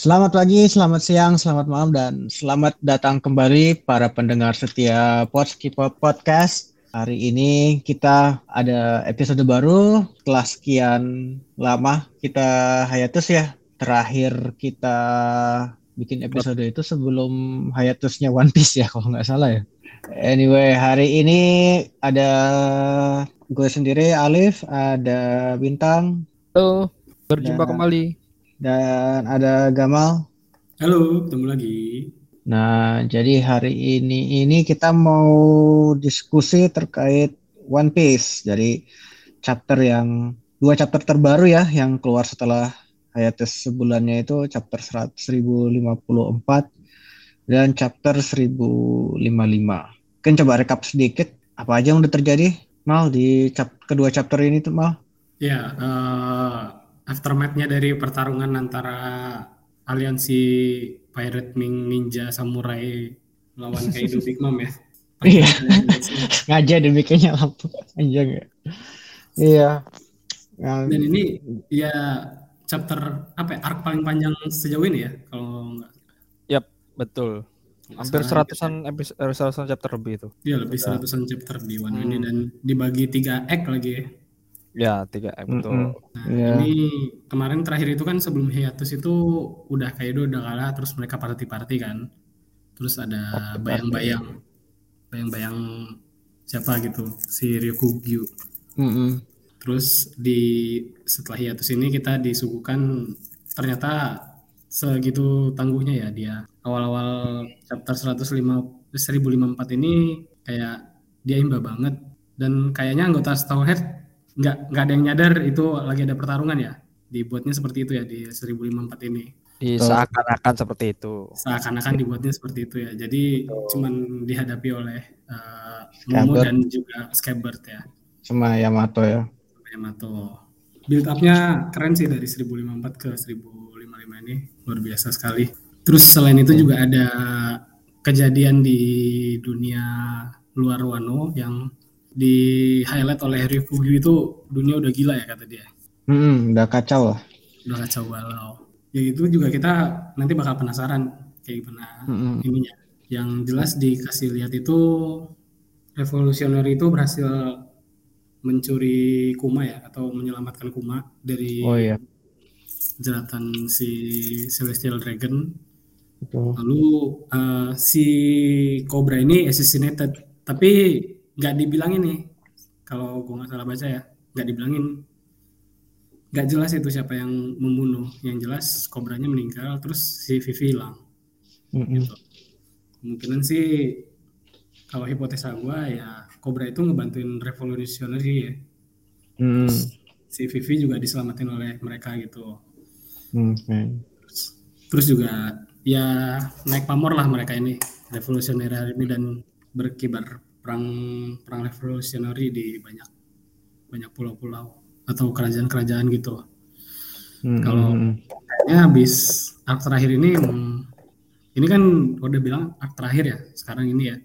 Selamat pagi, selamat siang, selamat malam, dan selamat datang kembali para pendengar setia Podskipot Podcast. Hari ini kita ada episode baru setelah sekian lama kita hiatus ya. Terakhir kita bikin episode itu sebelum hiatusnya One Piece ya kalau nggak salah ya. Anyway, hari ini ada gue sendiri Alif, ada Bintang. Halo, berjumpa dan, kembali. Dan ada Gamal. Halo, ketemu lagi. Nah, jadi hari ini ini kita mau diskusi terkait One Piece. Jadi chapter yang dua chapter terbaru ya yang keluar setelah hiatus sebulannya itu chapter 1054 dan chapter 1055. Kan coba rekap sedikit apa aja yang udah terjadi Mal di cap kedua chapter ini tuh Mal. Ya, uh, aftermath-nya dari pertarungan antara aliansi Pirate Ming Ninja Samurai melawan Kaido Big Mom ya. Iya. Ngajak demikiannya lampu anjing ya. Iya. Dan ini ya chapter apa ya, arc paling panjang sejauh ini ya kalau enggak. Yap, betul. Hampir seratusan episode eh, seratusan chapter lebih itu. Iya, lebih seratusan chapter di One hmm. ini dan dibagi tiga act lagi ya. Ya, tiga act betul. Mm -hmm. Nah, yeah. ini kemarin terakhir itu kan sebelum hiatus itu udah Kaido udah kalah terus mereka party-party kan. Terus ada bayang-bayang bayang-bayang siapa gitu si Ryukugyu. Mm -hmm. Terus di setelah hiatus ini kita disuguhkan ternyata segitu tangguhnya ya dia. Awal-awal chapter 105 1054 ini kayak dia imba banget dan kayaknya anggota Stowhead nggak nggak ada yang nyadar itu lagi ada pertarungan ya. Dibuatnya seperti itu ya di 1054 ini. Di seakan-akan seperti itu. Seakan-akan dibuatnya seperti itu ya. Jadi oh. cuman dihadapi oleh uh, Momo dan juga Scabbard ya. Sama Yamato ya. Yamato. Build up-nya keren sih dari 1054 ke 1055 ini luar biasa sekali. Terus selain itu juga ada kejadian di dunia luar Wano yang di highlight oleh Ryukugyu itu dunia udah gila ya kata dia. Hmm, udah kacau lah. Udah kacau balau. Ya itu juga kita nanti bakal penasaran kayak gimana hmm. ininya. Yang jelas dikasih lihat itu revolusioner itu berhasil mencuri Kuma ya atau menyelamatkan Kuma dari oh, iya. jeratan si Celestial Dragon. Betul. Lalu uh, si Cobra ini assassinated, tapi nggak dibilangin nih kalau gue nggak salah baca ya, nggak dibilangin, nggak jelas itu siapa yang membunuh. Yang jelas Cobranya meninggal, terus si Vivi hilang. Mm -hmm. gitu. Kemungkinan sih kalau hipotesa gue ya Cobra itu ngebantuin revolutionary ya. Hmm. Si Vivi juga diselamatin oleh mereka gitu. Okay. Terus, terus juga ya naik pamor lah mereka ini revolutionary ini dan berkibar perang perang revolutionary di banyak banyak pulau-pulau atau kerajaan-kerajaan gitu. Hmm. Kalau kayaknya habis arc terakhir ini hmm, ini kan udah bilang arc terakhir ya sekarang ini ya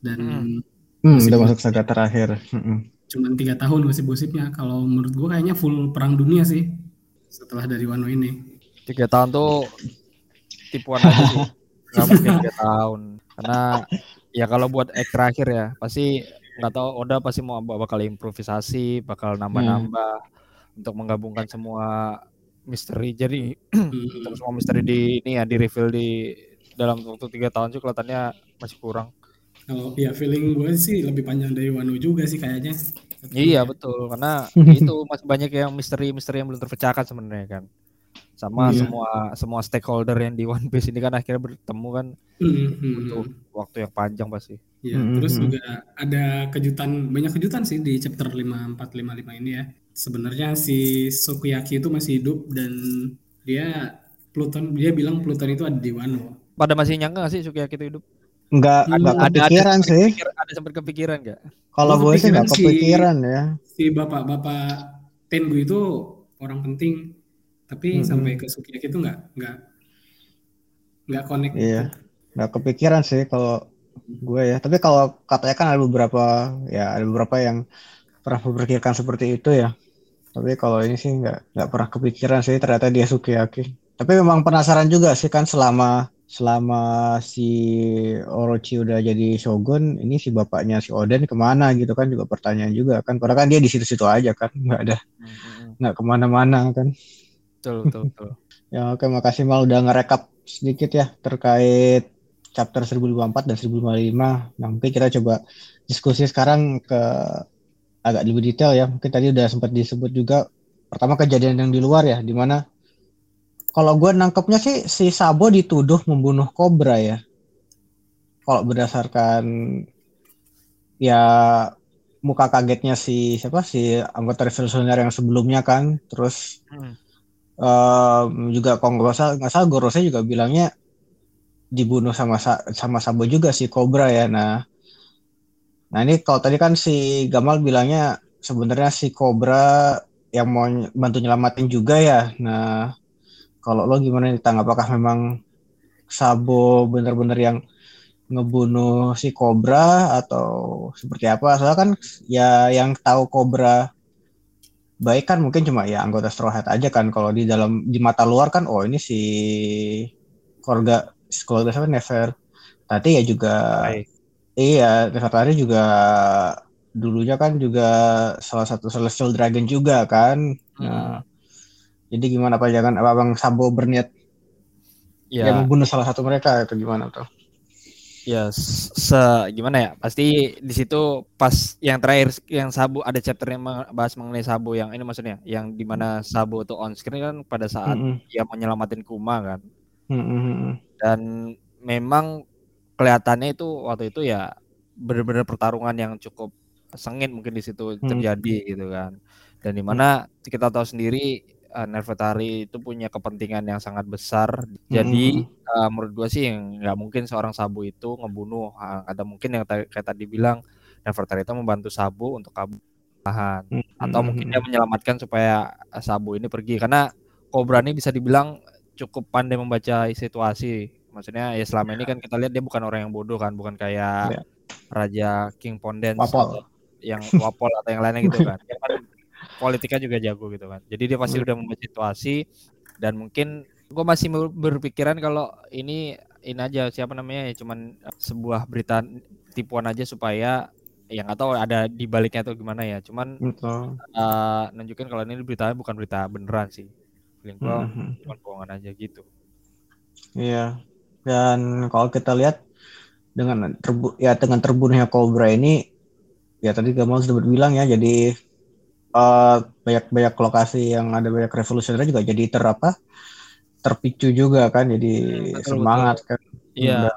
dan hmm. Hmm, udah masuk saga terakhir. Hmm. Cuman tiga tahun gosip-gosipnya. Kalau menurut gue kayaknya full perang dunia sih setelah dari Wano ini. Tiga tahun tuh tipuan aja sih. Gak mungkin tiga tahun. Karena ya kalau buat ek terakhir ya pasti nggak tahu Oda pasti mau bakal improvisasi, bakal nambah-nambah hmm. untuk menggabungkan semua misteri. Jadi hmm. semua misteri di ini ya di reveal di dalam waktu tiga tahun sih kelihatannya masih kurang. Kalau ya feeling gue sih lebih panjang dari Wano juga sih kayaknya. Iya betul karena itu masih banyak yang misteri-misteri yang belum terpecahkan sebenarnya kan. Sama iya. semua semua stakeholder yang di One Piece ini kan akhirnya bertemu kan mm-hmm. butuh waktu yang panjang pasti. Iya, mm-hmm. terus juga ada kejutan banyak kejutan sih di chapter 5455 ini ya. Sebenarnya si Sukiyaki itu masih hidup dan dia Pluton dia bilang Pluton itu ada di Wano. Pada masih nyangka gak sih Sukiyaki itu hidup? Enggak, enggak ada, kepikiran ada, sih. ada sempat kepikiran enggak? Kalau gue sih enggak kepikiran si, ya. Si bapak-bapak Tengu itu orang penting, tapi hmm. sampai ke Sukiyaki itu enggak enggak enggak connect. Iya. Enggak kepikiran sih kalau gue ya. Tapi kalau katanya kan ada beberapa ya ada beberapa yang pernah memperkirakan seperti itu ya. Tapi kalau ini sih enggak enggak pernah kepikiran sih ternyata dia Sukiyaki. Tapi memang penasaran juga sih kan selama selama si Orochi udah jadi shogun, ini si bapaknya si Oden ke mana gitu kan juga pertanyaan juga kan. Padahal kan dia di situ-situ aja kan, nggak ada nggak ke mana-mana kan. Betul, betul, betul. Ya oke makasih Mal udah ngerekap sedikit ya terkait chapter 1054 dan 1055. Nah mungkin kita coba diskusi sekarang ke agak lebih detail ya. Mungkin tadi udah sempat disebut juga pertama kejadian yang di luar ya, di mana kalau gue nangkepnya sih si Sabo dituduh membunuh Cobra ya. Kalau berdasarkan ya muka kagetnya si siapa si anggota revolusioner yang sebelumnya kan, terus Hmm. Em, juga kalau nggak salah Gorosei juga bilangnya dibunuh sama Sa- sama Sabo juga si Cobra ya. Nah, nah ini kalau tadi kan si Gamal bilangnya sebenarnya si Cobra yang mau bantu nyelamatin juga ya. Nah, kalau lo gimana nih Tang? Apakah memang Sabo benar-benar yang ngebunuh si Cobra atau seperti apa? Soalnya kan ya yang tahu Cobra baik kan mungkin cuma ya anggota Straw Hat aja kan. Kalau di dalam di mata luar kan oh ini si keluarga keluarga siapa Never. Tadi ya juga Baik. iya Nefertari juga dulunya kan juga salah satu Celestial Dragon juga kan. Nah, jadi gimana apa jangan apa Bang Sabo berniat Ya, ya membunuh salah satu mereka atau gimana tuh? Ya se gimana ya? Pasti di situ pas yang terakhir yang Sabu ada chapter yang bahas mengenai Sabu yang ini maksudnya yang di mana Sabu itu on screen kan pada saat Mm-mm. dia menyelamatin Kuma kan. Mm-mm. Dan memang kelihatannya itu waktu itu ya benar-benar pertarungan yang cukup sengit mungkin di situ Hmm. terjadi gitu kan. Dan di mana kita tahu sendiri eh, Nefertari itu punya kepentingan yang sangat besar. Jadi eh, menurut gua sih nggak mungkin seorang Sabu itu ngebunuh. Ah, Ada mungkin yang kayak tadi bilang Nefertari itu membantu Sabu untuk kabur tahan atau mungkin dia menyelamatkan supaya Sabu ini pergi karena Cobra ini bisa dibilang cukup pandai membaca situasi. Maksudnya ya selama ini kan kita lihat dia bukan orang yang bodoh kan, bukan kayak Iya. Raja King Pondens yang Wapol atau yang lainnya gitu kan. Dia kan politiknya juga jago gitu kan. Jadi dia pasti udah membaca situasi dan mungkin gue masih ber- berpikiran kalau ini ini aja siapa namanya ya cuman eh, sebuah berita tipuan aja supaya yang nggak tahu ada di baliknya atau gimana ya. Cuman Betul. eh nunjukin kalau ini beritanya bukan berita beneran sih. Feeling gua Mhm. cuma bohongan aja gitu. Iya. Dan kalau kita lihat dengan terbu ya dengan terbunuhnya Cobra ini ya tadi Gamal sudah bilang ya jadi eh, banyak-banyak lokasi yang ada banyak revolusioner juga jadi ter apa terpicu juga kan jadi Hmm, betul, semangat kan. Iya. Udah.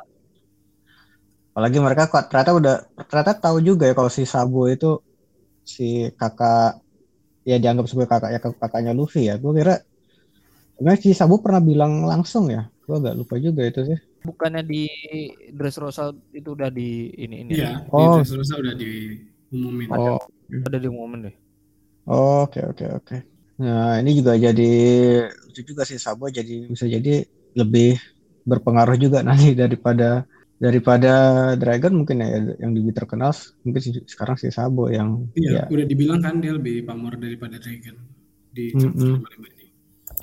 Apalagi mereka kok ternyata udah ternyata tahu juga ya kalau si Sabo itu si kakak ya dianggap sebagai kakak ya kakaknya Luffy ya. Gue kira sebenarnya si Sabo pernah bilang langsung ya. Gue agak lupa juga itu sih. Bukannya di Dressrosa itu udah di ini ini Iya, Oh. di Dressrosa udah diumumin. Oh, ada di momen deh. Oke oke oke. Nah ini juga jadi lucu juga sih Sabo jadi bisa jadi lebih berpengaruh juga nanti daripada daripada Dragon mungkin ya yang lebih terkenal mungkin si- sekarang si Sabo yang Iya, ya udah dibilang kan dia lebih pamor daripada Dragon di chapter 55 ini.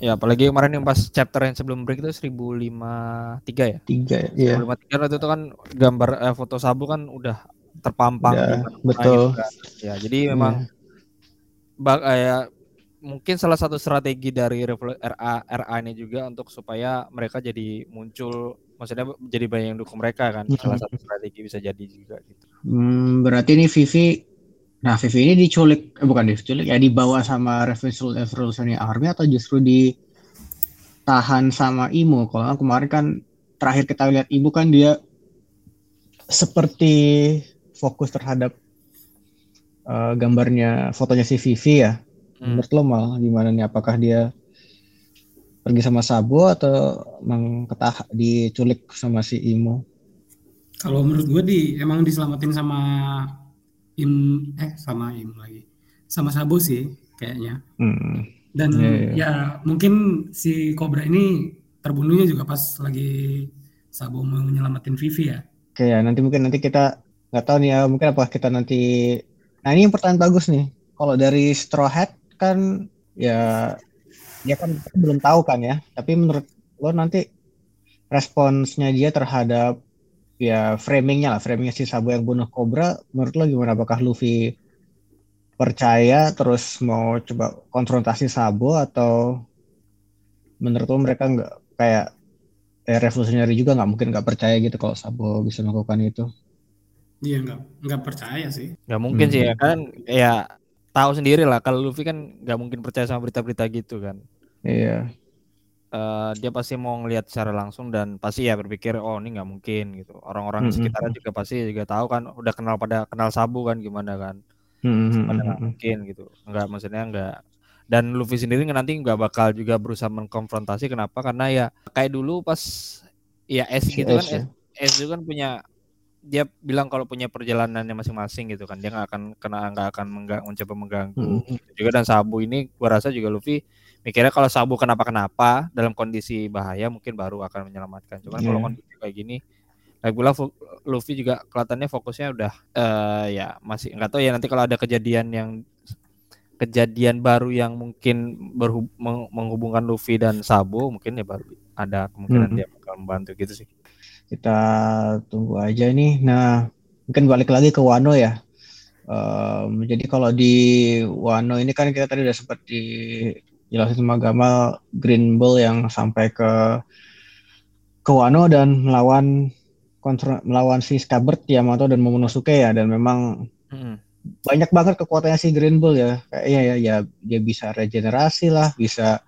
Ya apalagi kemarin yang pas chapter yang sebelum break itu 1053 ya. tiga ya. Iya 1053 waktu itu kan gambar eh, foto Sabu kan udah terpampang mana-mana betul. kan. Ya, jadi memang Iya. Ba- eh, mungkin salah satu strategi dari RA RA ini juga untuk supaya mereka jadi muncul maksudnya jadi banyak yang dukung mereka kan. Salah satu strategi bisa jadi juga gitu. Hmm, berarti ini Vivi nah Vivi ini diculik eh, bukan diculik ya dibawa sama Revolution- Revolutionary Army atau justru ditahan sama Imo kalau kemarin kan terakhir kita lihat Ibu kan dia seperti fokus terhadap eh, gambarnya fotonya si Vivi ya Hmm. menurut lo mal gimana nih apakah dia pergi sama Sabo atau emang ketah diculik sama si Imo Kalau menurut gue di emang diselamatin sama Im eh sama Im lagi. Sama Sabo sih kayaknya. Hmm. Dan Iya, iya. ya mungkin si Cobra ini terbunuhnya juga pas lagi Sabo mau menyelamatin Vivi ya. Oke ya, nanti mungkin nanti kita nggak tahu nih ya, mungkin apa kita nanti. Nah ini yang pertanyaan bagus nih. Kalau dari Straw Hat kan ya dia kan belum tahu kan ya. Tapi menurut lo nanti responsnya dia terhadap ya framingnya lah, framingnya si Sabo yang bunuh Cobra, menurut lo gimana? Apakah Luffy percaya terus mau coba konfrontasi Sabo atau menurut lo mereka nggak kayak eh, juga nggak mungkin nggak percaya gitu kalau Sabo bisa melakukan itu? Iya nggak nggak percaya sih. Nggak mungkin Hmm. sih ya kan ya tahu sendiri lah kalau Luffy kan nggak mungkin percaya sama berita-berita gitu kan. Iya. Eh, dia pasti mau ngelihat secara langsung dan pasti ya berpikir oh ini nggak mungkin gitu. Orang-orang Mm-mm. sekitarnya juga pasti juga tahu kan udah kenal pada kenal Sabu kan gimana kan. Hmm, Pada nggak mungkin gitu. Nggak maksudnya nggak dan Luffy sendiri nanti nggak bakal juga berusaha mengkonfrontasi kenapa karena ya kayak dulu pas ya S gitu kan Ace ya. S, S itu kan punya dia bilang kalau punya perjalanannya masing-masing gitu kan dia nggak akan kena nggak akan mengga- mencoba mengganggu Mm-mm. Gitu juga dan Sabu ini gua rasa juga Luffy mikirnya kalau Sabu kenapa-kenapa dalam kondisi bahaya mungkin baru akan menyelamatkan cuman kalau Iya. kondisi kayak gini lagi pula Luffy juga kelihatannya fokusnya udah eh ya masih nggak tahu ya nanti kalau ada kejadian yang kejadian baru yang mungkin berhub- meng- menghubungkan Luffy dan Sabo mungkin ya baru ada kemungkinan Mhm. dia bakal membantu gitu sih. Kita tunggu aja nih. Nah, mungkin balik lagi ke Wano ya. Em, jadi kalau di Wano ini kan kita tadi udah sempat dijelasin sama Gamal Green Bull yang sampai ke ke Wano dan melawan kontra, melawan si Scabbard Yamato dan Momonosuke ya dan memang Mm-mm. banyak banget kekuatannya si Green Bull ya. Kayak ya ya ya dia bisa regenerasi lah, bisa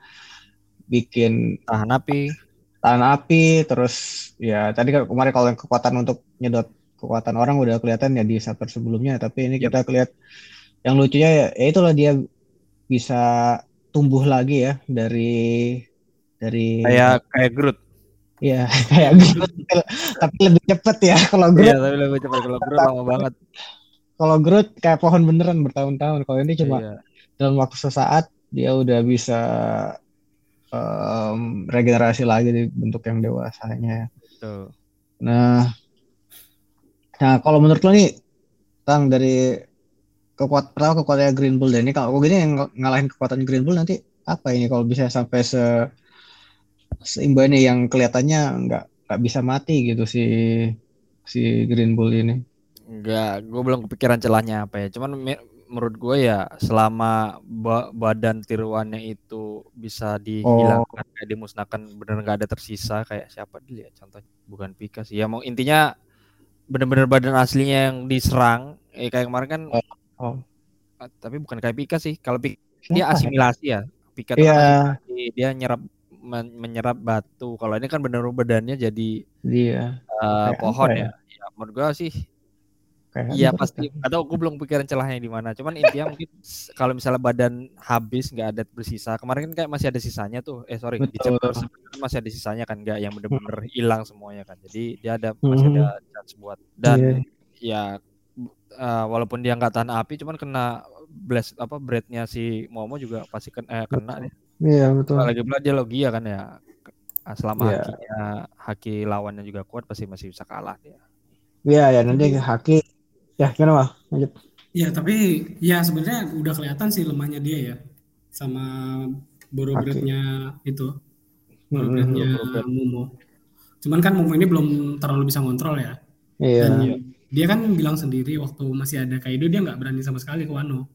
bikin Tahan api. Tahan api terus ya tadi kemarin kalau yang kekuatan untuk nyedot kekuatan orang udah kelihatan ya di chapter sebelumnya tapi ini Yep. kita lihat yang lucunya ya, ya itulah dia bisa tumbuh lagi ya dari dari Kayak kayak Groot. ya kayak Groot tapi lebih cepet ya kalau Iya, Groot tapi lebih cepat kalau Groot lama banget. kalau Groot kayak pohon beneran bertahun-tahun kalau ini cuma Iya. dalam waktu sesaat dia udah bisa em, regenerasi lagi di bentuk yang dewasanya Tuh. Nah, nah kalau menurut lo nih, Tang dari kekuat pertama kekuatannya Green Bull dan ini kalau gini yang ng- ngalahin kekuatan Green Bull nanti apa ini kalau bisa sampai se seimbangnya yang kelihatannya nggak nggak bisa mati gitu si si Green Bull ini. Enggak, gue belum kepikiran celahnya apa ya. Cuman menurut gue ya selama ba- badan tiruannya itu bisa dihilangkan kayak dimusnahkan bener nggak ada tersisa kayak siapa dulu ya contohnya bukan Pika sih. Ya mau intinya bener-bener badan aslinya yang diserang eh kayak kemarin kan Oh. ah, tapi bukan kayak Pika sih. Kalau Pika dia ya? asimilasi ya. Pika kan Iya, asimilasi, dia nyerap men- menyerap batu. Kalau ini kan bener-bener badannya jadi dia eh, Kayak pohon apa ya. ya menurut gue sih Iya pasti. Atau gue belum pikiran celahnya di mana. Cuman intinya mungkin kalau misalnya badan habis nggak ada bersisa. Kemarin kan kayak masih ada sisanya tuh. Eh sorry di chapter masih ada sisanya kan nggak yang bener-bener hilang semuanya kan. Jadi dia ada masih ada chance buat dan ya b- eh, walaupun dia nggak tahan api, cuman kena blast apa breadnya si Momo juga pasti kena, eh, kena deh. Iya betul. Lagi pula dia logia kan ya. Selama Iya. hakinya haki lawannya juga kuat pasti masih bisa kalah dia. Iya ya nanti Haki ya gimana Mal? Lanjut. Ya tapi ya sebenarnya udah kelihatan sih lemahnya dia ya sama borobretnya itu borobretnya Borobret. Momo. Cuman kan Momo ini belum terlalu bisa ngontrol ya. Iya. Dan dia kan bilang sendiri waktu masih ada Kaido dia nggak berani sama sekali ke Wano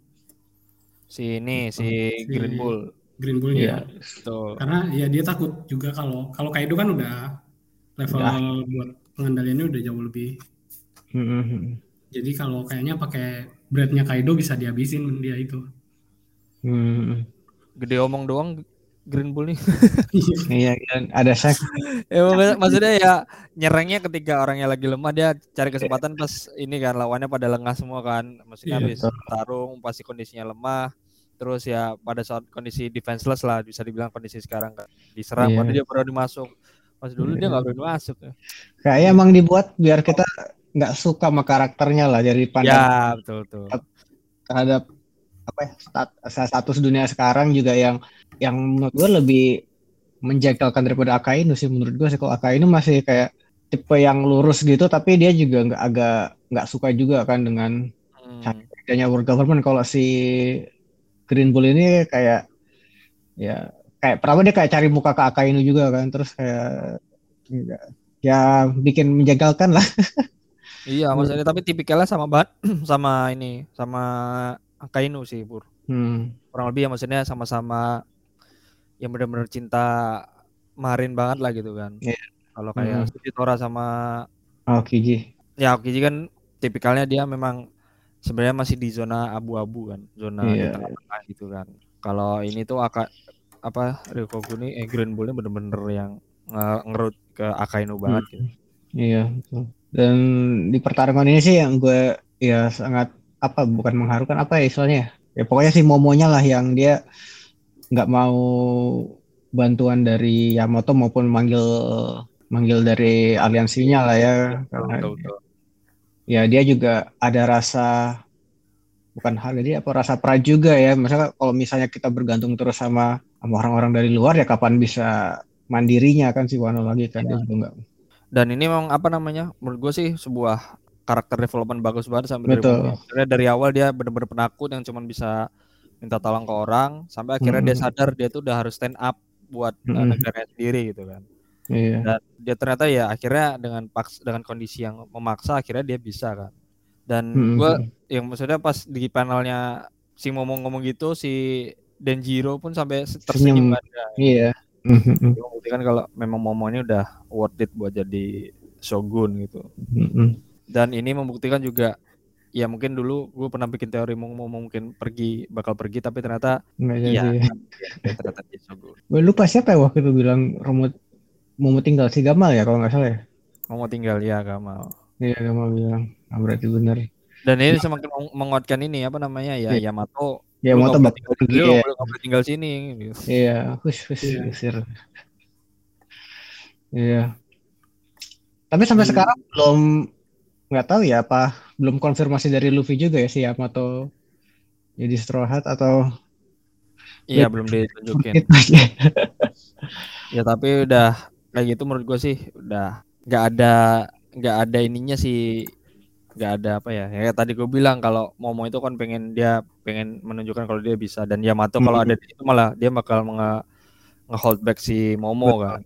Si ini si Si- Green Bull. Green Iya. Bull-nya. Betul. Karena ya dia takut juga kalau kalau Kaido kan udah level Udah. buat pengendaliannya udah jauh lebih. Hmm. Jadi kalau kayaknya pakai breadnya Kaido bisa dihabisin dia itu. Hmm. Gede omong doang Green Bull nih. Iya, dan ada sek. ya, mak- maksudnya ya nyerangnya ketika orangnya lagi lemah dia cari kesempatan pas ini kan lawannya pada lengah semua kan. Maksudnya Iya, habis betul. tarung pasti kondisinya lemah. Terus ya pada saat kondisi defenseless lah bisa dibilang kondisi sekarang kan diserang Iya. baru dia berani masuk. Pas dulu dia Iya. nggak berani masuk. ya. Kayaknya emang dibuat biar kita nggak suka sama karakternya lah dari pandang Ya betul betul. terhadap apa ya stat- status dunia sekarang juga yang yang menurut gue lebih menjengkelkan daripada Akainu sih menurut gue sih kalau Akainu masih kayak tipe yang lurus gitu tapi dia juga nggak agak nggak suka juga kan dengan Hmm. adanya world government kalau si Green Bull ini kayak ya kayak pertama dia kayak cari muka ke Akainu juga kan terus kayak ya bikin menjagalkan lah Iya, maksudnya tapi tipikalnya sama banget sama ini, sama Akainu sih, Pur. hmm. Kurang lebih ya maksudnya sama-sama yang benar-benar cinta Marin banget lah gitu kan. Iya. Kalau kayak Mhm. Fujitora sama oh Kiji ya Okiji kan tipikalnya dia memang sebenarnya masih di zona abu-abu kan, zona di Iya, tengah-tengah gitu kan. Kalau ini tuh aka apa Ryokoku nih eh, Grand Bull-nya bener-bener yang nge- ngerut ke Akainu banget gitu. iya betul. Dan di pertarungan ini sih yang gue ya sangat apa bukan mengharukan apa ya istilahnya ya pokoknya si Momonya lah yang dia nggak mau bantuan dari Yamato maupun manggil manggil dari aliansinya lah ya. Karena Betul, betul. ya dia juga ada rasa bukan hal jadi apa rasa pride juga ya. Misalnya kalau misalnya kita bergantung terus sama sama orang-orang dari luar ya kapan bisa mandirinya kan si Wano lagi kan dia juga nggak Dan ini memang apa namanya? Menurut gue sih sebuah karakter development bagus banget sampai dari Betul. Karena dari awal dia bener-bener penakut yang cuman bisa minta tolong ke orang sampai akhirnya dia Mm-mm. sadar dia tuh udah harus stand up buat uh, Mm-mm. negaranya sendiri gitu kan. iya Dan dia ternyata ya akhirnya dengan paks dengan kondisi yang memaksa akhirnya dia bisa kan. Dan Mm-mm. gue yang maksudnya pas di panelnya si Momo ngomong gitu si Denjiro pun sampai se- tersenyum Senyum. kan. Ya, iya Mhm. Dia membuktikan kalau memang Momo ini udah worth it buat jadi shogun gitu. Mhm. Dan ini membuktikan juga ya mungkin dulu gue pernah bikin teori Momo mungkin pergi bakal pergi tapi ternyata nggak iya dia ternyata jadi shogun. Gue lupa siapa ya waktu itu bilang Romo mau tinggal si Gamal ya kalau nggak salah ya Momo tinggal ya Gamal. iya Gamal bilang ah, berarti bener Dan ini semakin meng- menguatkan ini apa namanya ya Iya. Yamato ya mau bakal tinggal di pergi sini, lu ya boleh- tinggal sini gitu. iya hush hush Iya. usir iya tapi sampai Hmm. sekarang belum nggak tahu ya apa belum konfirmasi dari Luffy juga ya si Yamato jadi Straw Hat atau Iya belum ditunjukin. Ya tapi udah kayak gitu menurut gue sih udah nggak ada nggak ada ininya sih nggak ada apa ya ya tadi gue bilang kalau Momo itu kan pengen dia pengen menunjukkan kalau dia bisa dan Yamato kalau ada di situ malah dia bakal nge, hold back si Momo kan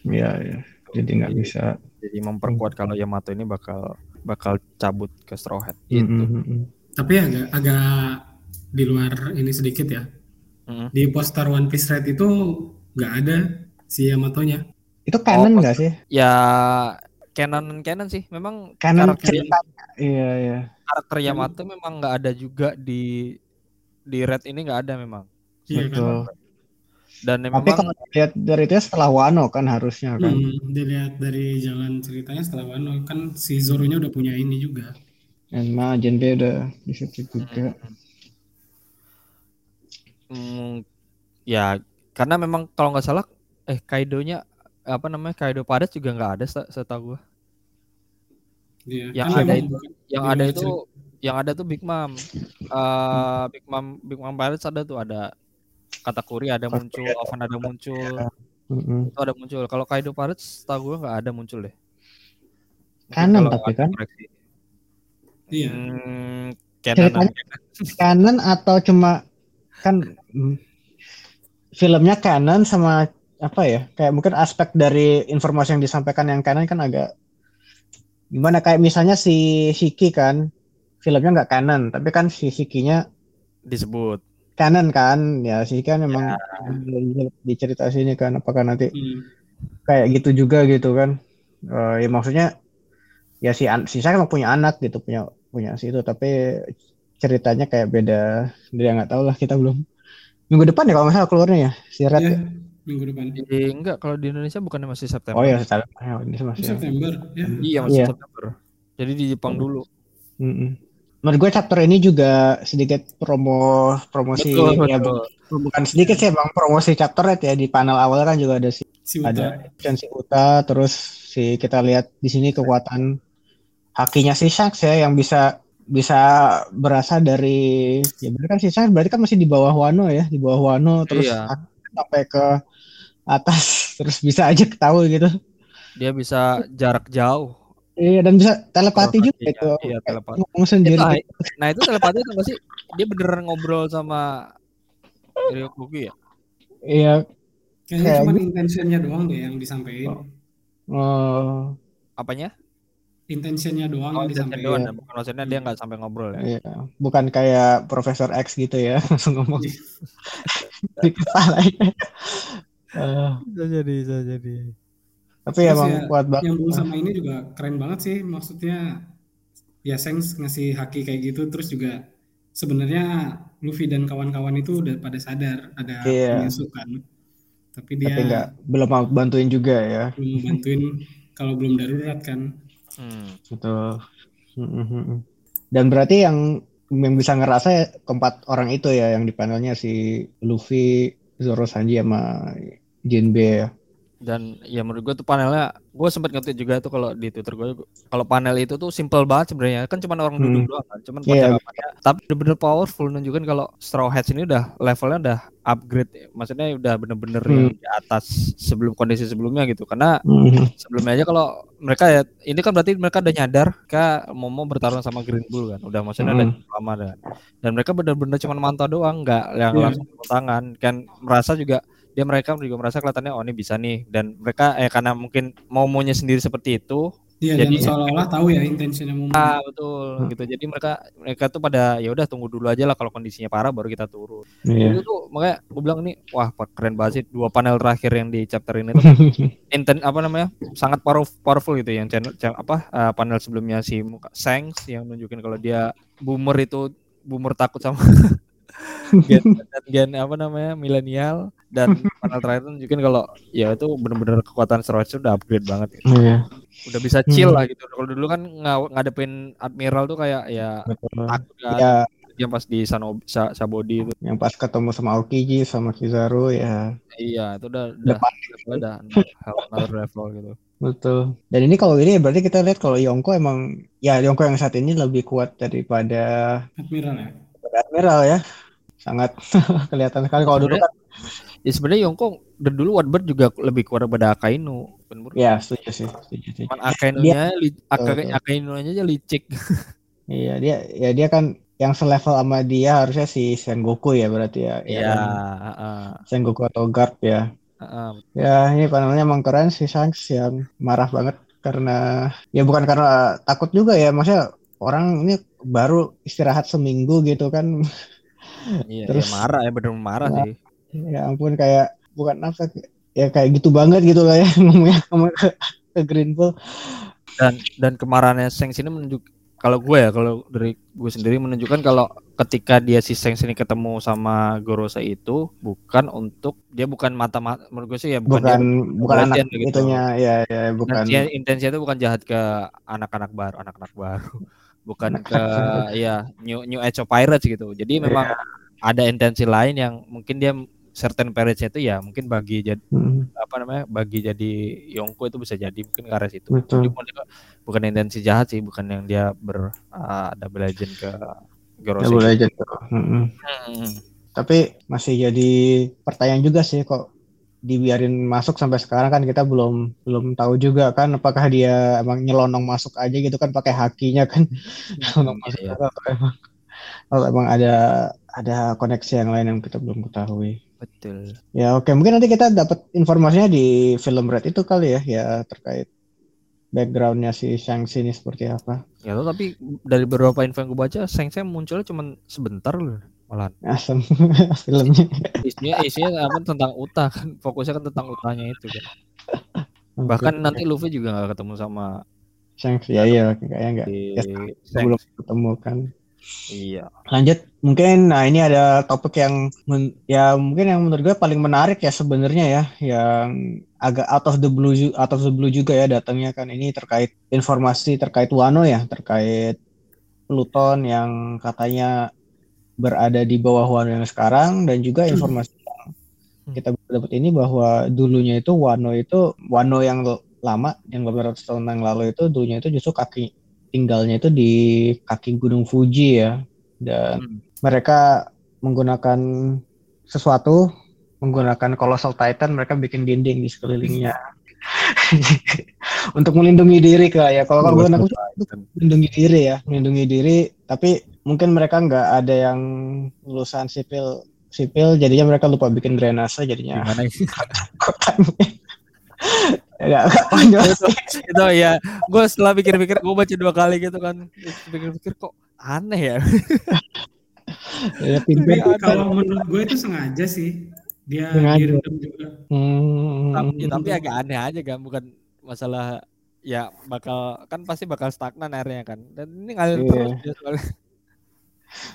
Iya, iya. Jadi nggak bisa. jadi memperkuat kalau Yamato ini bakal bakal cabut ke Straw Hat gitu. Mm-mm. Tapi agak agak di luar ini sedikit ya. Mhm. Di poster One Piece Red itu nggak ada si Yamatonya. Itu canon Oh, nggak sih? Ya canon canon sih memang Canon karakter, cerita. Iya, iya. karakter Yamato memang nggak ada juga di di Red ini nggak ada memang Iya kan? Betul. dan Tapi memang kalau lihat dari itu ya setelah Wano kan harusnya kan. Hmm, dilihat dari jalan ceritanya setelah Wano kan si Zoro-nya udah punya ini juga. Enma, Genbe udah di situ juga. Hmm, ya karena memang kalau nggak salah eh Kaido-nya apa namanya Kaido Padas juga nggak ada se- setahu gua. Iya. Yang Kan ada memang itu yang di ada itu yang ada tuh Big Mom. Eh Big Mom Big Mom Pirates ada tuh ada Katakuri ada muncul, Oven ada muncul, itu ada muncul. Kalau Kaido Pirates setahu gua nggak ada muncul deh. Mungkin Kanan tapi kan? koreksi. Iya. Hmm, Ceritanya- Canon atau cuma kan mm, filmnya canon sama apa ya? Kayak mungkin aspek dari informasi yang disampaikan yang canon kan agak gimana kayak misalnya si Shiki kan filmnya nggak canon tapi kan si Shikinya disebut. canon kan ya Shiki kan memang di, di cerita sini kan apakah nanti Hmm. kayak gitu juga gitu kan Eh, ya maksudnya ya si si saya emang punya anak gitu punya punya si itu tapi ceritanya kayak beda dia nggak tahu lah kita belum minggu depan ya kalau salah keluarnya ya si Red Iya, ya? Minggu depan. Eh, enggak kalau di Indonesia bukannya masih September. oh ya setelah ya, ini masih September ya. Iya masih Iya. September. Jadi di Jepang dulu. Mm-mm. menurut gue chapter ini juga sedikit promo promosi Betul, ya betul. bu- bukan sedikit sih emang promosi chapter ya di panel awal kan juga ada si Si Uta. ada Chen si Uta terus si kita lihat di sini kekuatan hakinya si Shanks ya yang bisa bisa berasal dari ya berarti kan si Shanks berarti kan masih di bawah Wano ya di bawah Wano terus Iya. Sampai ke atas terus bisa aja ketahui gitu Dia bisa jarak jauh. iya dan bisa telepati juga Iya, itu iya, telepati. ngomong sendiri Nah, gitu. nah itu telepati itu nggak sih? Dia beneran ngobrol sama Ryokugi ya? iya Kayaknya Kayak cuma gitu. intentionnya doang deh yang disampaikan. Oh, Apanya? Intentionnya doang Oh, yang disampaikan. doang, bukan maksudnya dia nggak sampai ngobrol ya. iya. Bukan kayak Profesor X gitu ya, langsung ngomong. Eh, Bisa jadi, bisa jadi. tapi Terus emang ya, kuat banget. Yang belum sama ini juga keren banget sih. Maksudnya ya Sengs ngasih haki kayak gitu terus juga sebenarnya Luffy dan kawan-kawan itu udah pada sadar ada Iya. penyusup kan. Tapi dia Tapi nggak belum mau bantuin juga ya. belum bantuin kalau belum darurat kan. Hmm. Betul. Mm-mm. Dan berarti yang yang bisa ngerasa ya keempat orang itu ya yang di panelnya si Luffy, Zoro, Sanji sama Jinbe ya. Dan ya menurut gue tuh panelnya, gue sempat nge juga tuh kalau di Twitter gue, kalau panel itu tuh simple banget sebenarnya, kan cuma orang duduk Hmm. doang kan, cuman Iya. percakapannya, tapi bener-bener powerful nunjukin kalau Straw Hats ini udah levelnya udah upgrade, maksudnya udah bener-bener Hmm. di atas sebelum kondisi sebelumnya gitu, karena Mhm. sebelumnya aja kalau mereka ya, ini kan berarti mereka udah nyadar, mereka mau mau bertarung sama Green Bull kan, udah maksudnya udah Hmm. lama dan dan mereka bener-bener cuma mantau doang, nggak yang Iya. langsung tangan, kan merasa juga dia mereka juga merasa kelihatannya oh ini bisa nih. Dan mereka eh karena mungkin mau maunya sendiri seperti itu Iya Jadi- seolah-olah tahu ya intentionnya mau ah betul Hmm. gitu. Jadi mereka mereka tuh pada ya udah tunggu dulu aja lah kalau kondisinya parah baru kita turun. Iya. itu tuh makanya gue bilang ini wah keren banget sih dua panel terakhir yang di chapter ini tuh. Inten apa namanya sangat powerful, powerful gitu yang channel channel- apa eh, panel sebelumnya si Sengs yang nunjukin kalau dia boomer itu boomer takut sama gen, dan gen apa namanya milenial dan panel terakhir tuh nunjukin kalau ya itu bener-bener kekuatan itu udah upgrade banget gitu. Iya. udah bisa chill Hmm. lah gitu kalau dulu kan nga- ngadepin admiral tuh kayak ya Betul. takut kan Ya, dia pas di Sanob Sa- Sabodi itu yang pas ketemu sama Aokiji sama Kizaru ya iya itu udah Udah udah level udah another- level gitu betul. Dan ini kalau ini berarti kita lihat kalau Yonko emang ya Yonko yang saat ini lebih kuat daripada Admiral ya. Admiral ya. Sangat kelihatan sekali kalau dulu kan ya sebenarnya Yongko dari dulu Warbird juga lebih kuat daripada Akainu bener ya setuju sih, setuju sih. cuman Akainunya li, Aka, Betul. Akainunya aja licik Iya, dia ya dia kan yang selevel sama dia harusnya si Sengoku ya berarti ya. ya iya kan? heeh, Sengoku atau Garp ya. heeh. Ya, ini panelnya emang keren si Shanks yang marah banget karena ya bukan karena takut juga ya, maksudnya orang ini baru istirahat seminggu gitu kan. iya Terus- ya marah ya bener marah Nah. sih Ya ampun kayak bukan apa ya kayak gitu banget gitu lah ya ngomongnya ngomong ke, ke Green Bull. dan dan kemarahannya Sengs ini menunjuk kalau gue ya kalau dari gue sendiri menunjukkan kalau ketika dia si Sengs ini ketemu sama Gorosa itu bukan untuk dia bukan mata mata menurut gue sih ya bukan, Bukan dia bukan anak gitu. itunya ya ya bukan intensinya itu bukan jahat ke anak-anak baru anak-anak baru bukan ke ya new new age of pirates gitu jadi memang ada intensi lain yang mungkin dia certain pirates itu ya mungkin bagi jadi Hmm, apa namanya bagi jadi Yongko itu bisa jadi mungkin ke arah situ betul. jadi bukan, bukan intensi jahat sih bukan yang dia ber ah, double legend ke Gorosa Double Legend. Mm-mm. Hmm. Tapi masih jadi pertanyaan juga sih kok dibiarin masuk sampai sekarang kan kita belum belum tahu juga kan apakah dia emang nyelonong masuk aja gitu kan pakai hakinya kan nyelonong Iya, masuk iya. atau emang atau emang ada ada koneksi yang lain yang kita belum ketahui. betul Ya oke mungkin nanti kita dapat informasinya di film Red itu kali ya ya terkait backgroundnya si Shanks ini seperti apa. ya tapi dari beberapa info yang gue baca Seng Seng munculnya cuma sebentar loh malahan Asem filmnya. isinya isinya apa tentang Uta kan. Fokusnya kan tentang Utanya itu kan. Bahkan nanti Luffy juga nggak ketemu sama Shanks. Ya iya kayaknya enggak di Ya, belum ketemu kan. iya. Lanjut, mungkin nah ini ada topik yang men- ya mungkin yang menurut gue paling menarik ya sebenarnya ya, yang agak out of the blue out of the blue juga ya datangnya kan. Ini terkait informasi terkait Wano ya, terkait Pluton yang katanya berada di bawah Wano yang sekarang dan juga informasi yang kita dapat ini bahwa dulunya itu Wano itu Wano yang lama yang beberapa tahun yang lalu itu dulunya itu justru kaki tinggalnya itu di kaki Gunung Fuji ya. Dan Hmm. mereka menggunakan sesuatu menggunakan colossal titan mereka bikin dinding di sekelilingnya. Untuk melindungi diri kak ya kalau kalau aku melindungi diri ya melindungi diri. Tapi mungkin mereka nggak ada yang lulusan sipil sipil jadinya mereka lupa bikin drainase jadinya Gimana sih? ya itu, itu ya gue setelah pikir-pikir gue baca dua kali gitu kan pikir-pikir kok aneh ya ya Tapi pinter kalau menurut gue itu sengaja sih. Dia Sengaja. direndam juga. Hmm, tapi, tapi agak aneh aja kan bukan masalah ya bakal kan pasti bakal stagnan airnya kan dan ini ngalir Iya. terus dia soalnya.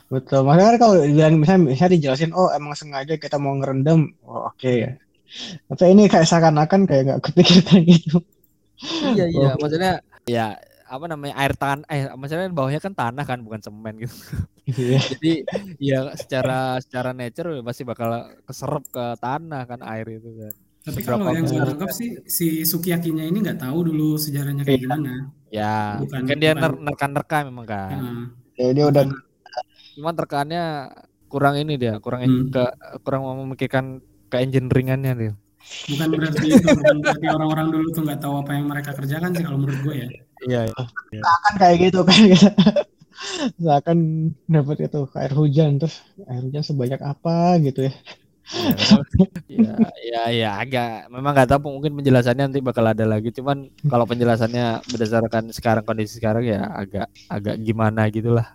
Betul makanya kan kalau bilang misalnya, misalnya dijelasin oh emang sengaja kita mau ngerendam oh, oke ya tapi ini kayak seakan-akan kayak nggak kepikirkan gitu iya iya Oh. maksudnya ya apa namanya air tanah eh maksudnya bawahnya kan tanah kan bukan semen gitu Iya. jadi ya secara secara nature pasti bakal keserap ke tanah kan air itu kan Tapi Seberapa kalau yang gue tangkap sih si Sukiyakinya ini nggak tahu dulu sejarahnya kayak Iya. gimana. ya Bukan- kan dia bukan. ner- nerka-nerka memang kan Heeh. ya dia udah cuman terkaannya kurang ini dia kurang Hmm. ke kurang memikirkan ke engineeringannya dia bukan berarti itu bukan berarti orang-orang dulu tuh nggak tahu apa yang mereka kerjakan sih kalau menurut gue ya. iya kan kayak gitu kan seakan dapat itu air hujan terus air hujan sebanyak apa gitu ya ya ya ya agak memang nggak tahu mungkin penjelasannya nanti bakal ada lagi. Cuman kalau penjelasannya berdasarkan sekarang kondisi sekarang ya agak agak gimana gitulah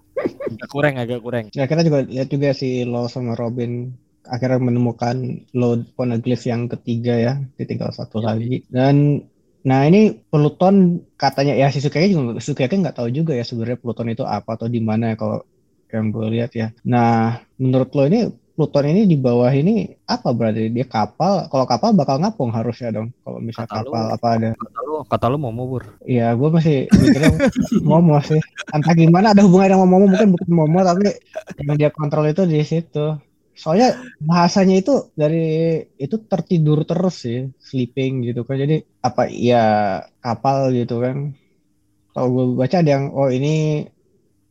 agak kurang agak kurang. Ya kita juga lihat juga si Lo sama Robin akhirnya menemukan load poneglyph yang ketiga ya tinggal satu Iya. lagi. Dan nah ini Pluton katanya ya si Sukiyaki juga Sukiyaki nggak tahu juga ya sebenarnya Pluton itu apa atau di mana ya kalau yang gue lihat ya. Nah menurut lo ini Pluton ini di bawah ini apa berarti dia kapal kalau kapal bakal ngapung harusnya dong kalau misalnya Kata lu. kapal apa ada kata lu kata lu mau mubur Iya, gue masih mikirnya Momo sih. Entah gimana ada hubungannya sama Momo, mungkin bukan Momo, tapi yang dia kontrol itu di situ. Soalnya bahasanya itu dari itu tertidur terus sih, sleeping gitu kan. Jadi apa ya kapal gitu kan. Kalau gue baca ada yang oh ini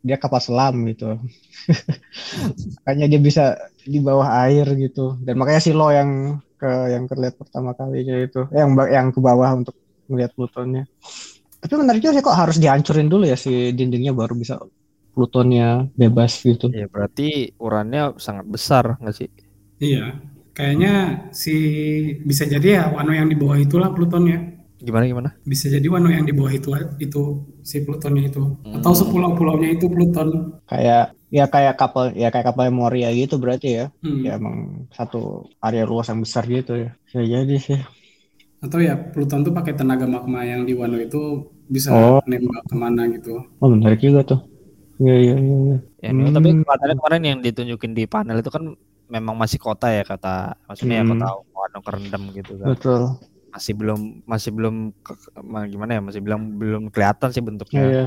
dia kapal selam gitu. Makanya dia bisa di bawah air gitu. Dan makanya si Lo yang ke yang terlihat pertama kalinya itu, eh, yang yang ke bawah untuk melihat Plutonnya. Tapi menarik juga sih kok harus dihancurin dulu ya si dindingnya baru bisa Plutonnya bebas gitu. ya berarti urannya sangat besar nggak sih Iya. Kayaknya si bisa jadi ya Wano yang di bawah itulah Plutonnya. Gimana gimana Bisa jadi Wano yang di bawah itu itu si Plutonnya itu. Atau Hmm. sepulau-pulaunya itu Pluton. Kayak ya kayak kapal ya kayak kapal Moria gitu berarti ya. Hmm. Ya emang satu area luas yang besar gitu ya. Bisa jadi sih. Atau ya Pluton tuh pakai tenaga magma yang di Wano itu bisa Oh. nembak ke mana gitu. Oh menarik juga tuh. Iya iya iya. iya. ya memang, tapi Hmm. katanya kemarin yang ditunjukin di panel itu kan memang masih kota ya kata maksudnya ya Hmm. kota Wano kerendam gitu kan Betul. Masih belum masih belum gimana ya masih belum belum kelihatan sih bentuknya. Iya.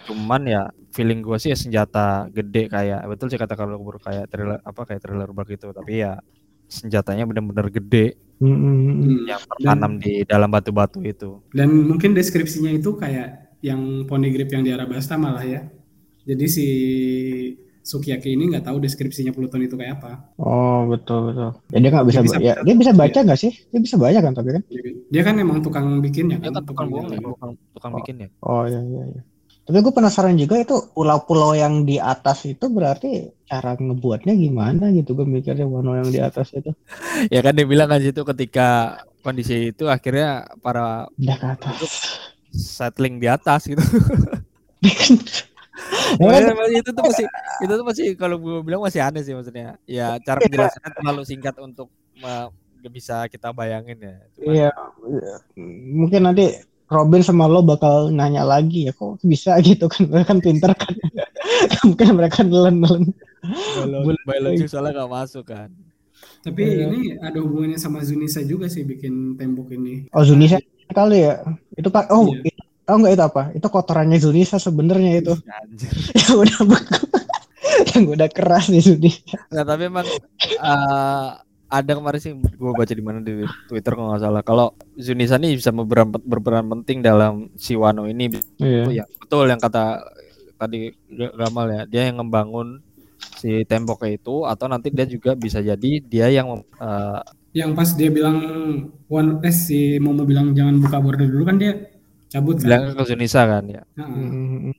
cuman ya feeling gue sih ya senjata gede kayak betul sih kata kalau ber- kayak trailer apa kayak trailer bug itu tapi ya senjatanya benar-benar gede. Hmm, hmm, yang tertanam di dalam batu-batu itu. Dan mungkin deskripsinya itu kayak yang Poneglyph yang di Arabasta malah ya. Jadi si Sukiyaki ini nggak tahu deskripsinya Pluton itu kayak apa. Oh betul betul. Ya dia nggak bisa, Dia bisa ya, baca. dia bisa baca nggak sih? Dia bisa baca kan tapi kan? Dia kan emang tukang bikinnya dia kan, kan tukang bohong ya tukang, tukang Oh. bikin ya Oh iya iya iya. Tapi gue penasaran juga itu pulau-pulau yang di atas itu berarti cara ngebuatnya gimana gitu gue mikirnya Wano yang di atas itu ya kan dia bilang kan situ ketika kondisi itu akhirnya para udah ke atas. settling di atas gitu Ya kan? Ya, itu tuh masih itu tuh masih kalau gue bilang masih aneh sih maksudnya. Ya cara penjelasannya terlalu singkat untuk nggak bisa kita bayangin ya. Cuman, Iya, mungkin nanti Robin sama lo bakal nanya lagi ya kok bisa gitu kan mereka kan pinter kan mungkin mereka nelen-nelen biologi, biologi soalnya nggak masuk kan. Tapi Iya. ini ada hubungannya sama Zunisa juga sih bikin tembok ini. oh Zunisa kali ya itu pak oh Iya. itu, oh enggak itu apa? Itu kotorannya Zunisa sebenarnya itu. Anjir. yang udah beku yang udah keras nih Zunisa Nah, tapi emang eh, ada kemarin sih gue baca di mana di Twitter kalau nggak salah. Kalau Zunisa ini bisa berperan, berperan penting dalam si Wano ini. Iya. Ya betul yang kata tadi Gamal ya dia yang ngebangun si temboknya itu atau nanti dia juga bisa jadi dia yang eh, Yang pas dia bilang one eh si Momo bilang jangan buka border dulu kan dia cabut kan. bilang ke Zunisa kan ya Heeh. Hmm.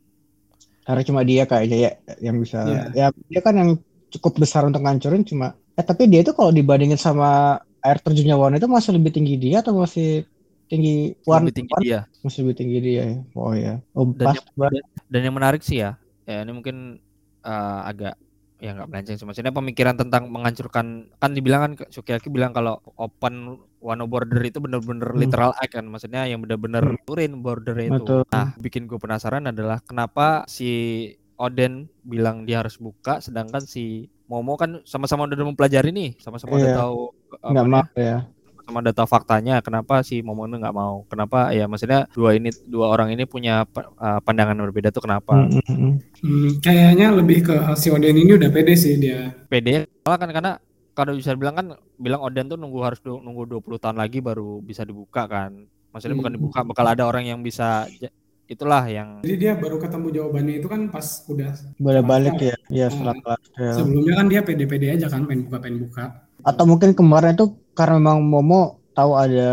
Karena cuma dia kayaknya ya yang bisa Iya. ya dia kan yang cukup besar untuk ngancurin cuma eh tapi dia itu kalau dibandingin sama air terjunnya Wano itu masih lebih tinggi dia atau masih tinggi Wan lebih tinggi Wan? dia. masih lebih tinggi dia ya oh ya oh Dan pas yang, dan, dan yang menarik sih ya, ya ini mungkin eh, agak ya nggak melenceng sih. Maksudnya pemikiran tentang menghancurkan kan dibilang kan Sukiyaki bilang kalau open Wano border itu bener-bener Hmm. literal act kan, maksudnya yang bener-bener Hmm. turin border itu. Betul. Nah, bikin gue penasaran adalah kenapa si Oden bilang dia harus buka, sedangkan si Momo kan sama-sama udah mempelajari nih, sama-sama udah Iya. tahu apa nggak namanya, mau ya sama udah tahu faktanya kenapa si Momo ini nggak mau kenapa ya maksudnya dua ini dua orang ini punya pa- uh, pandangan yang berbeda tuh kenapa Mm, mm, mm. Hmm, kayaknya lebih ke si Oden ini udah pede sih dia. PD malah kan karena kalau bisa bilang kan bilang Oden tuh nunggu harus du- nunggu 20 tahun lagi baru bisa dibuka kan maksudnya bukan Hmm. dibuka bakal ada orang yang bisa itulah yang Jadi dia baru ketemu jawabannya itu kan pas udah boleh balik ya ya Hmm. setelah kelar ya. sebelumnya kan dia pede-pede aja kan pengen buka pengen buka. atau mungkin kemarin itu karena memang Momo tahu ada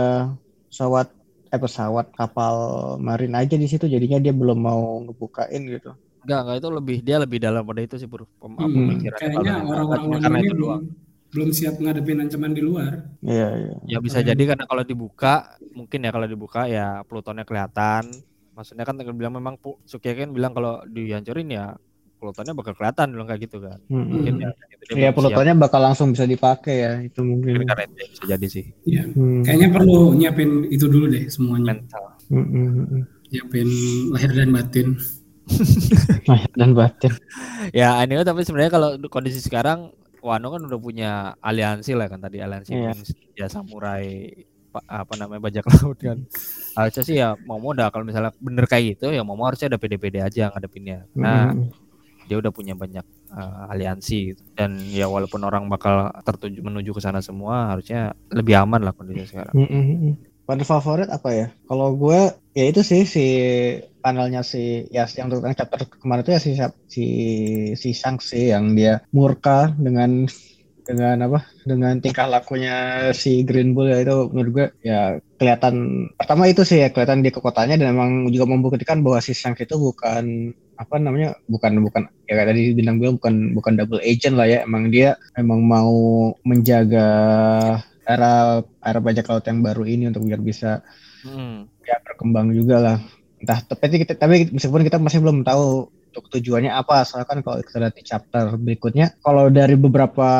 pesawat eh pesawat kapal marin aja di situ jadinya dia belum mau ngebukain gitu enggak enggak itu lebih dia lebih dalam pada itu sih bro Pem- Hmm, kayaknya orang-orang karena ini itu belum doang belum siap ngadepin ancaman di luar. iya iya ya bisa jadi karena kalau dibuka mungkin ya kalau dibuka ya Plutonnya kelihatan maksudnya kan tadi bilang memang Pu- Sukiyaki kan bilang kalau dihancurin ya Plutonnya bakal kelihatan bilang kayak gitu kan Mm, mm. mungkin ya kayak gitu, Iya siap. Plutonnya bakal langsung bisa dipakai ya itu Mungkin karena itu ya, bisa jadi sih Iya. Hmm. Kayaknya perlu nyiapin itu dulu deh semuanya. mental Mm, mm, mm, mm. Nyiapin lahir dan batin. Lahir dan batin ya anyway tapi sebenarnya kalau kondisi sekarang Wano kan udah punya aliansi lah kan tadi aliansi. Wings, ya samurai pa- apa namanya bajak laut kan. Harusnya sih ya Momo udah kalau misalnya bener kayak gitu ya Momo harusnya ada pede-pede aja ngadepinnya. Nah Mm, dia udah punya banyak uh, aliansi gitu. dan ya walaupun orang bakal tertuju menuju ke sana semua harusnya lebih aman lah kondisi sekarang. Mm, mm, Pada favorit apa ya? Kalau gue ya itu sih si panelnya si ya yang tentang chapter kemarin itu ya si si si Sang sih yang dia murka dengan dengan apa dengan tingkah lakunya si Green Bull ya itu menurut gue ya kelihatan pertama itu sih ya kelihatan di ke kotanya dan emang juga membuktikan bahwa si Sang itu bukan apa namanya bukan bukan ya kayak tadi bilang bukan bukan double agent lah ya emang dia emang mau menjaga era era bajak laut yang baru ini untuk biar bisa Hmm. ya berkembang juga lah entah tapi kita tapi meskipun kita masih belum tahu untuk tujuannya apa soalnya kan kalau kita lihat di chapter berikutnya kalau dari beberapa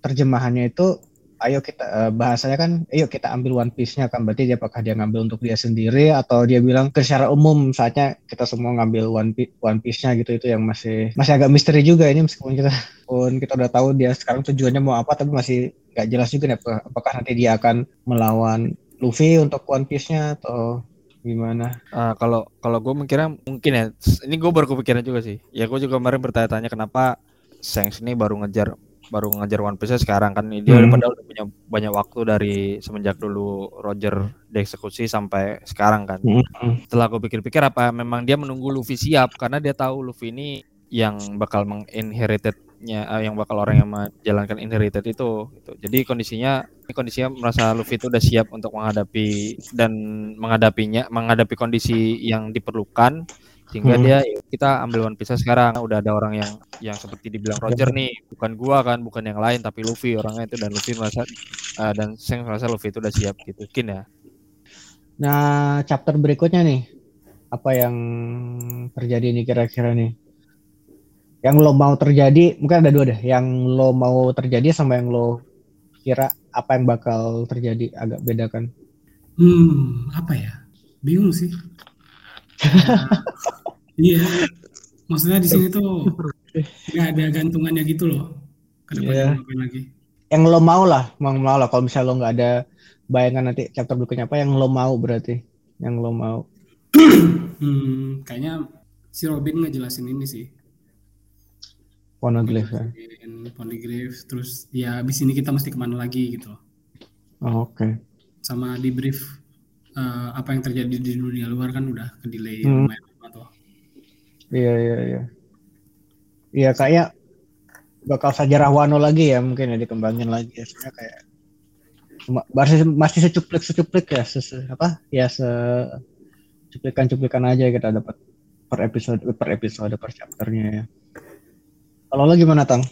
terjemahannya itu ayo kita eh, bahasanya kan ayo kita ambil one piece-nya kan. Berarti dia apakah dia ngambil untuk dia sendiri atau dia bilang ke secara umum saatnya kita semua ngambil one piece one piece-nya gitu. Itu yang masih masih agak misteri juga ini meskipun kita pun kita udah tahu dia sekarang tujuannya mau apa tapi masih nggak jelas juga nih apakah, nanti dia akan melawan Luffy untuk One Piece-nya atau gimana? Ah, kalau kalau gue mikirnya mungkin ya ini gue baru kepikiran juga sih. Ya gue juga kemarin bertanya-tanya kenapa Shanks ini baru ngejar baru ngejar One Piece sekarang kan dia Hmm. padahal udah punya banyak waktu dari semenjak dulu Roger dieksekusi sampai sekarang kan Hmm. setelah gue pikir-pikir apa memang dia menunggu Luffy siap karena dia tahu Luffy ini yang bakal menginheritednya eh, yang bakal orang yang menjalankan inherited itu gitu. jadi kondisinya kondisinya merasa Luffy itu udah siap untuk menghadapi dan menghadapinya menghadapi kondisi yang diperlukan sehingga Hmm. dia "Yuk, kita ambil One Piece sekarang udah ada orang yang yang seperti dibilang Roger nih bukan gua kan bukan yang lain tapi Luffy orangnya itu dan Luffy merasa eh, dan Shanks merasa Luffy itu udah siap gitu mungkin ya Nah, chapter berikutnya nih, apa yang terjadi nih kira-kira nih? Yang lo mau terjadi, mungkin ada dua deh. Yang lo mau terjadi sama yang lo kira apa yang bakal terjadi agak beda kan? Hmm, apa ya? Bingung sih. iya. Maksudnya di sini tuh nggak ada gantungannya gitu loh. Iya. Ke depannya ngapain lagi? Yang lo mau lah, mau mau lah. Kalau misalnya lo nggak ada bayangan nanti chapter berikutnya apa yang lo mau berarti? Yang lo mau? Hmm, kayaknya si Robin ngejelasin ini sih. Poneglyph ya. Poneglyph, terus ya abis ini kita mesti ke mana lagi gitu. Oh, Oke. Sama di brief eh, apa yang terjadi di dunia luar kan udah ke delay Hmm. lumayan. Iya iya iya. Iya kayak bakal sejarah Wano lagi ya mungkin ya dikembangin lagi ya Soalnya kayak masih masih secuplik secuplik ya se, se- apa ya se cuplikan cuplikan aja kita dapat per episode per episode per chapternya ya. Kalau lo gimana tang?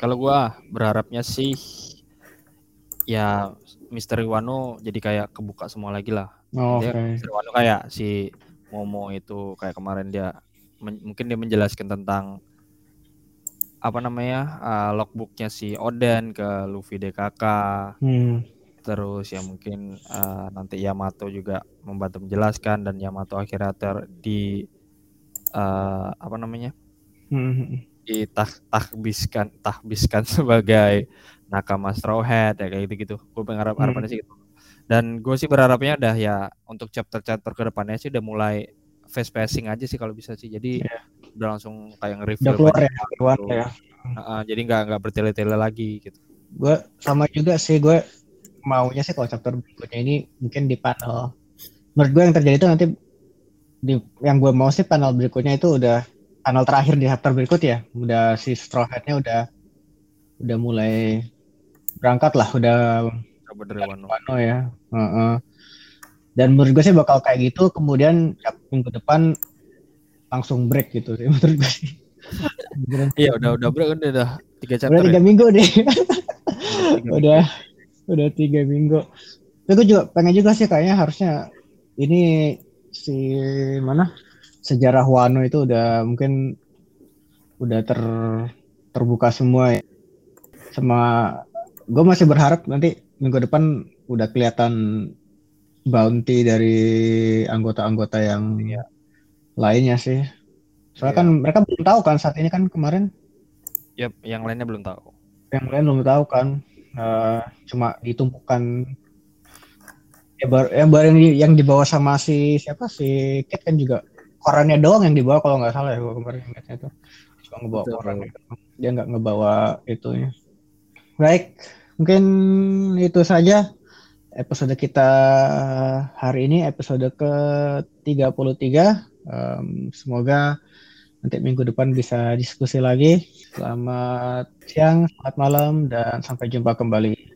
Kalau gua berharapnya sih ya Misteri Wano jadi kayak kebuka semua lagi lah. Oh, Oke. Misteri Wano kayak si Momo itu kayak kemarin dia mungkin dia menjelaskan tentang apa namanya uh, logbooknya si Oden ke Luffy DKK Hmm. terus ya mungkin uh, nanti Yamato juga membantu menjelaskan dan Yamato akhirnya ter di uh, apa namanya Hmm. ditah tahbiskan tahbiskan sebagai nakama Straw Hat ya kayak gitu gitu gue berharap Hmm. harapannya sih gitu dan gue sih berharapnya udah ya untuk chapter-chapter ke depannya sih udah mulai fast pacing aja sih kalau bisa sih jadi Iya. udah langsung kayak Udah nge-reveal keluar ya, keluar gitu. ya. Heeh, jadi nggak nggak bertele-tele lagi gitu Gue sama juga sih gue maunya sih kalau chapter berikutnya ini mungkin di panel. Menurut gue yang terjadi itu nanti di yang gue mau sih panel berikutnya itu udah panel terakhir di chapter berikut ya. Udah si Straw Hat-nya udah udah mulai berangkat lah, udah dari Wano Wano ya. Heeh. Dan menurut gue sih bakal kayak gitu. Kemudian ya, minggu depan langsung break gitu sih menurut gue sih. Iya udah udah bro udah udah tiga chapter Udah tiga ya? minggu nih. Udah udah tiga minggu. Tapi gue juga pengen juga sih kayaknya harusnya ini si mana sejarah Wano itu udah mungkin udah ter terbuka semua ya. Sama gue masih berharap nanti minggu depan udah kelihatan bounty dari anggota-anggota yang lainnya sih. Soalnya Iya. kan mereka belum tahu kan saat ini kan kemarin. Yap, yang lainnya belum tahu. Yang lain belum tahu kan. Eh, cuma ditumpukan ya baru yang baru yang, di- yang dibawa sama si siapa? Si Kit kan juga korannya doang yang dibawa kalau nggak salah ya gua kemarin ingatnya itu. Cuma ngebawa Betul. koran dia nggak ngebawa itunya. Baik mungkin itu saja episode kita hari ini episode ke 33 Em, semoga nanti minggu depan bisa diskusi lagi. Selamat siang selamat malam dan sampai jumpa kembali